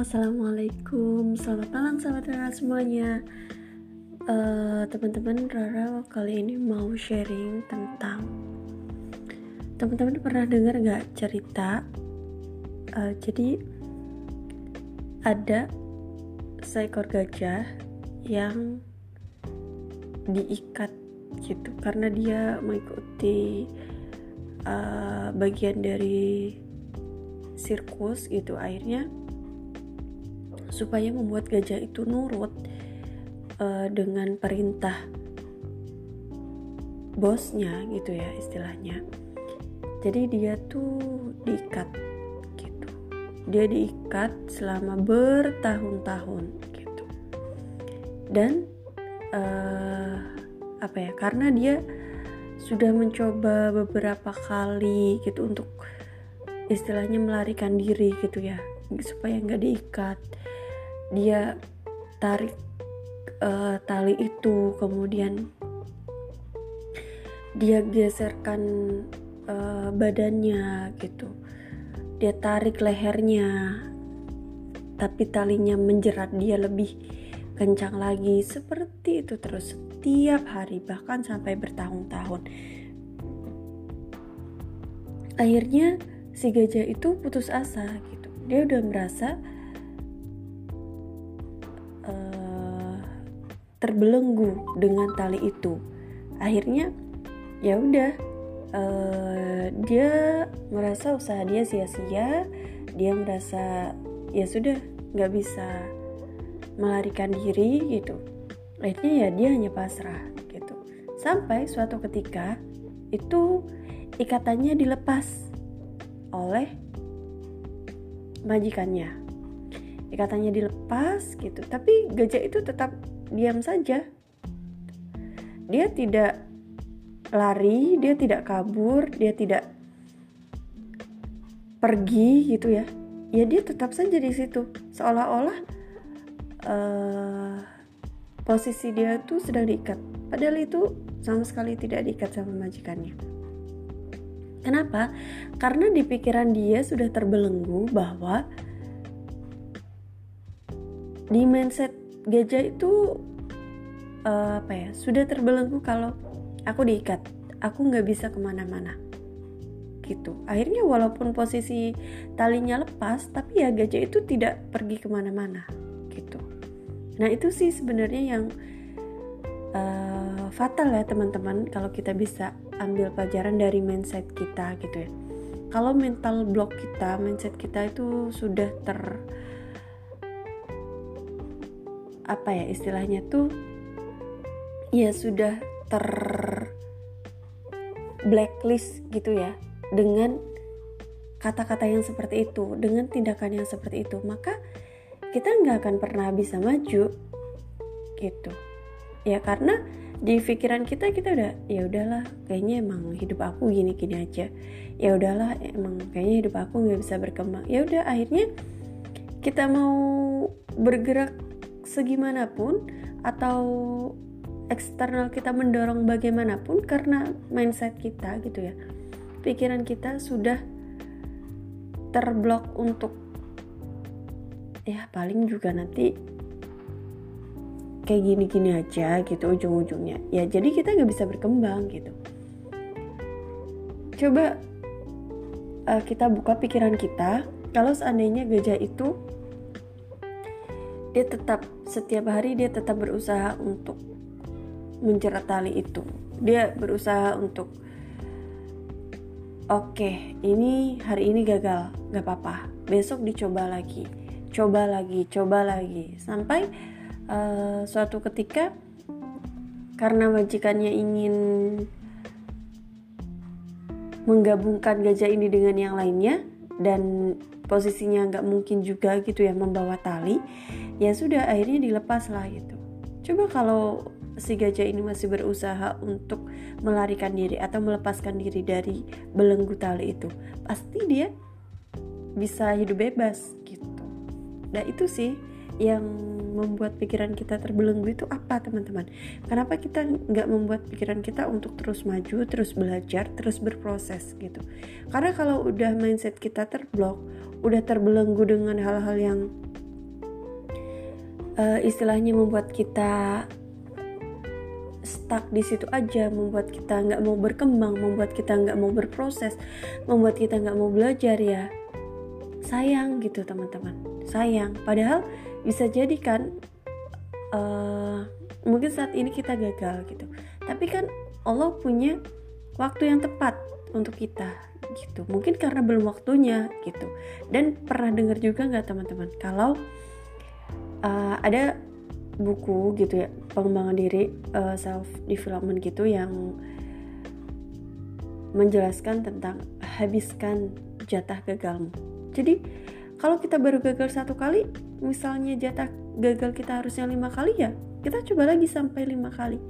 assalamualaikum, selamat malam sahabat Rara semuanya. Uh, teman-teman Rara kali ini mau sharing tentang teman-teman pernah dengar nggak cerita? Uh, jadi ada seekor gajah yang diikat gitu karena dia mengikuti uh, bagian dari sirkus gitu akhirnya supaya membuat gajah itu nurut uh, dengan perintah bosnya gitu ya istilahnya. Jadi dia tuh diikat gitu. Dia diikat selama bertahun-tahun gitu. Dan uh, apa ya karena dia sudah mencoba beberapa kali gitu untuk istilahnya melarikan diri gitu ya supaya nggak diikat. Dia tarik uh, tali itu kemudian dia geserkan uh, badannya gitu. Dia tarik lehernya tapi talinya menjerat dia lebih kencang lagi. Seperti itu terus setiap hari bahkan sampai bertahun-tahun. Akhirnya si gajah itu putus asa gitu dia udah merasa terbelenggu dengan tali itu. Akhirnya ya udah uh, dia merasa usaha dia sia-sia dia merasa ya sudah nggak bisa melarikan diri gitu. Akhirnya ya dia hanya pasrah gitu. Sampai suatu ketika itu ikatannya dilepas oleh majikannya ikatannya dilepas gitu tapi gajah itu tetap diam saja. Dia tidak lari, dia tidak kabur, dia tidak pergi gitu ya. Ya dia tetap saja di situ, seolah-olah uh, posisi dia tuh sedang diikat. Padahal itu sama sekali tidak diikat sama majikannya. Kenapa? Karena di pikiran dia sudah terbelenggu bahwa di mindset gajah itu uh, apa ya sudah terbelenggu kalau aku diikat aku nggak bisa ke mana-mana. Gitu. Akhirnya walaupun posisi talinya lepas tapi ya gajah itu tidak pergi ke mana-mana. Gitu. Nah itu sih sebenarnya yang uh, fatal ya teman-teman kalau kita bisa ambil pelajaran dari mindset kita gitu ya. Kalau mental block kita mindset kita itu sudah ter apa ya istilahnya tuh ya sudah ter blacklist gitu ya dengan kata-kata yang seperti itu dengan tindakan yang seperti itu. Maka kita nggak akan pernah bisa maju gitu. Ya karena di pikiran kita kita udah ya udahlah kayaknya emang hidup aku gini gini aja. Ya udahlah emang kayaknya hidup aku nggak bisa berkembang. Ya udah akhirnya kita mau bergerak segimanapun atau eksternal kita mendorong bagaimanapun karena mindset kita gitu ya. Pikiran kita sudah terblok untuk ya paling juga nanti kayak gini-gini aja gitu ujung-ujungnya. Ya jadi kita nggak bisa berkembang gitu. Coba uh, kita buka pikiran kita. Kalau seandainya gajah itu dia tetap setiap hari dia tetap berusaha untuk menjerat tali itu. Dia berusaha untuk oke okay, ini hari ini gagal gak apa-apa. Besok dicoba lagi. Coba lagi coba lagi. Sampai uh, suatu ketika karena majikannya ingin menggabungkan gajah ini dengan yang lainnya dan posisinya nggak mungkin juga gitu ya membawa tali ya sudah akhirnya dilepas lah gitu. Coba kalau si gajah ini masih berusaha untuk melarikan diri atau melepaskan diri dari belenggu tali itu pasti dia bisa hidup bebas gitu. Nah itu sih yang membuat pikiran kita terbelenggu itu apa teman-teman? Kenapa kita nggak membuat pikiran kita untuk terus maju terus belajar terus berproses gitu? Karena kalau udah mindset kita terblok udah terbelenggu dengan hal-hal yang uh, istilahnya membuat kita stuck di situ aja membuat kita nggak mau berkembang membuat kita nggak mau berproses membuat kita nggak mau belajar ya sayang gitu teman-teman. Sayang. Padahal bisa jadi kan uh, mungkin saat ini kita gagal gitu. Tapi kan Allah punya waktu yang tepat untuk kita gitu. Mungkin karena belum waktunya gitu. Dan pernah dengar juga nggak teman-teman? Kalau uh, ada buku gitu ya pengembangan diri uh, self development gitu yang menjelaskan tentang habiskan jatah gagalmu jadi kalau kita baru gagal satu kali misalnya jatah gagal kita harusnya lima kali ya kita coba lagi sampai lima kali.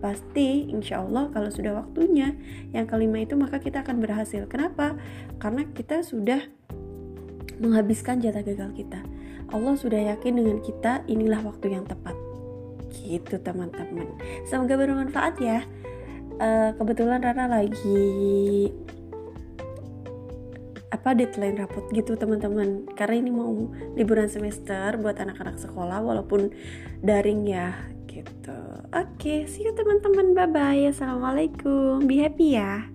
Pasti insya Allah kalau sudah waktunya yang kelima itu maka kita akan berhasil. Kenapa? Karena kita sudah menghabiskan jatah gagal kita. Allah sudah yakin dengan kita inilah waktu yang tepat. Gitu teman-teman. Semoga bermanfaat ya. Uh, kebetulan Rara lagi apa deadline rapot gitu teman-teman. Karena ini mau liburan semester buat anak-anak sekolah walaupun daring ya gitu. Oke okay, see you teman-teman. Bye bye assalamualaikum. Be happy ya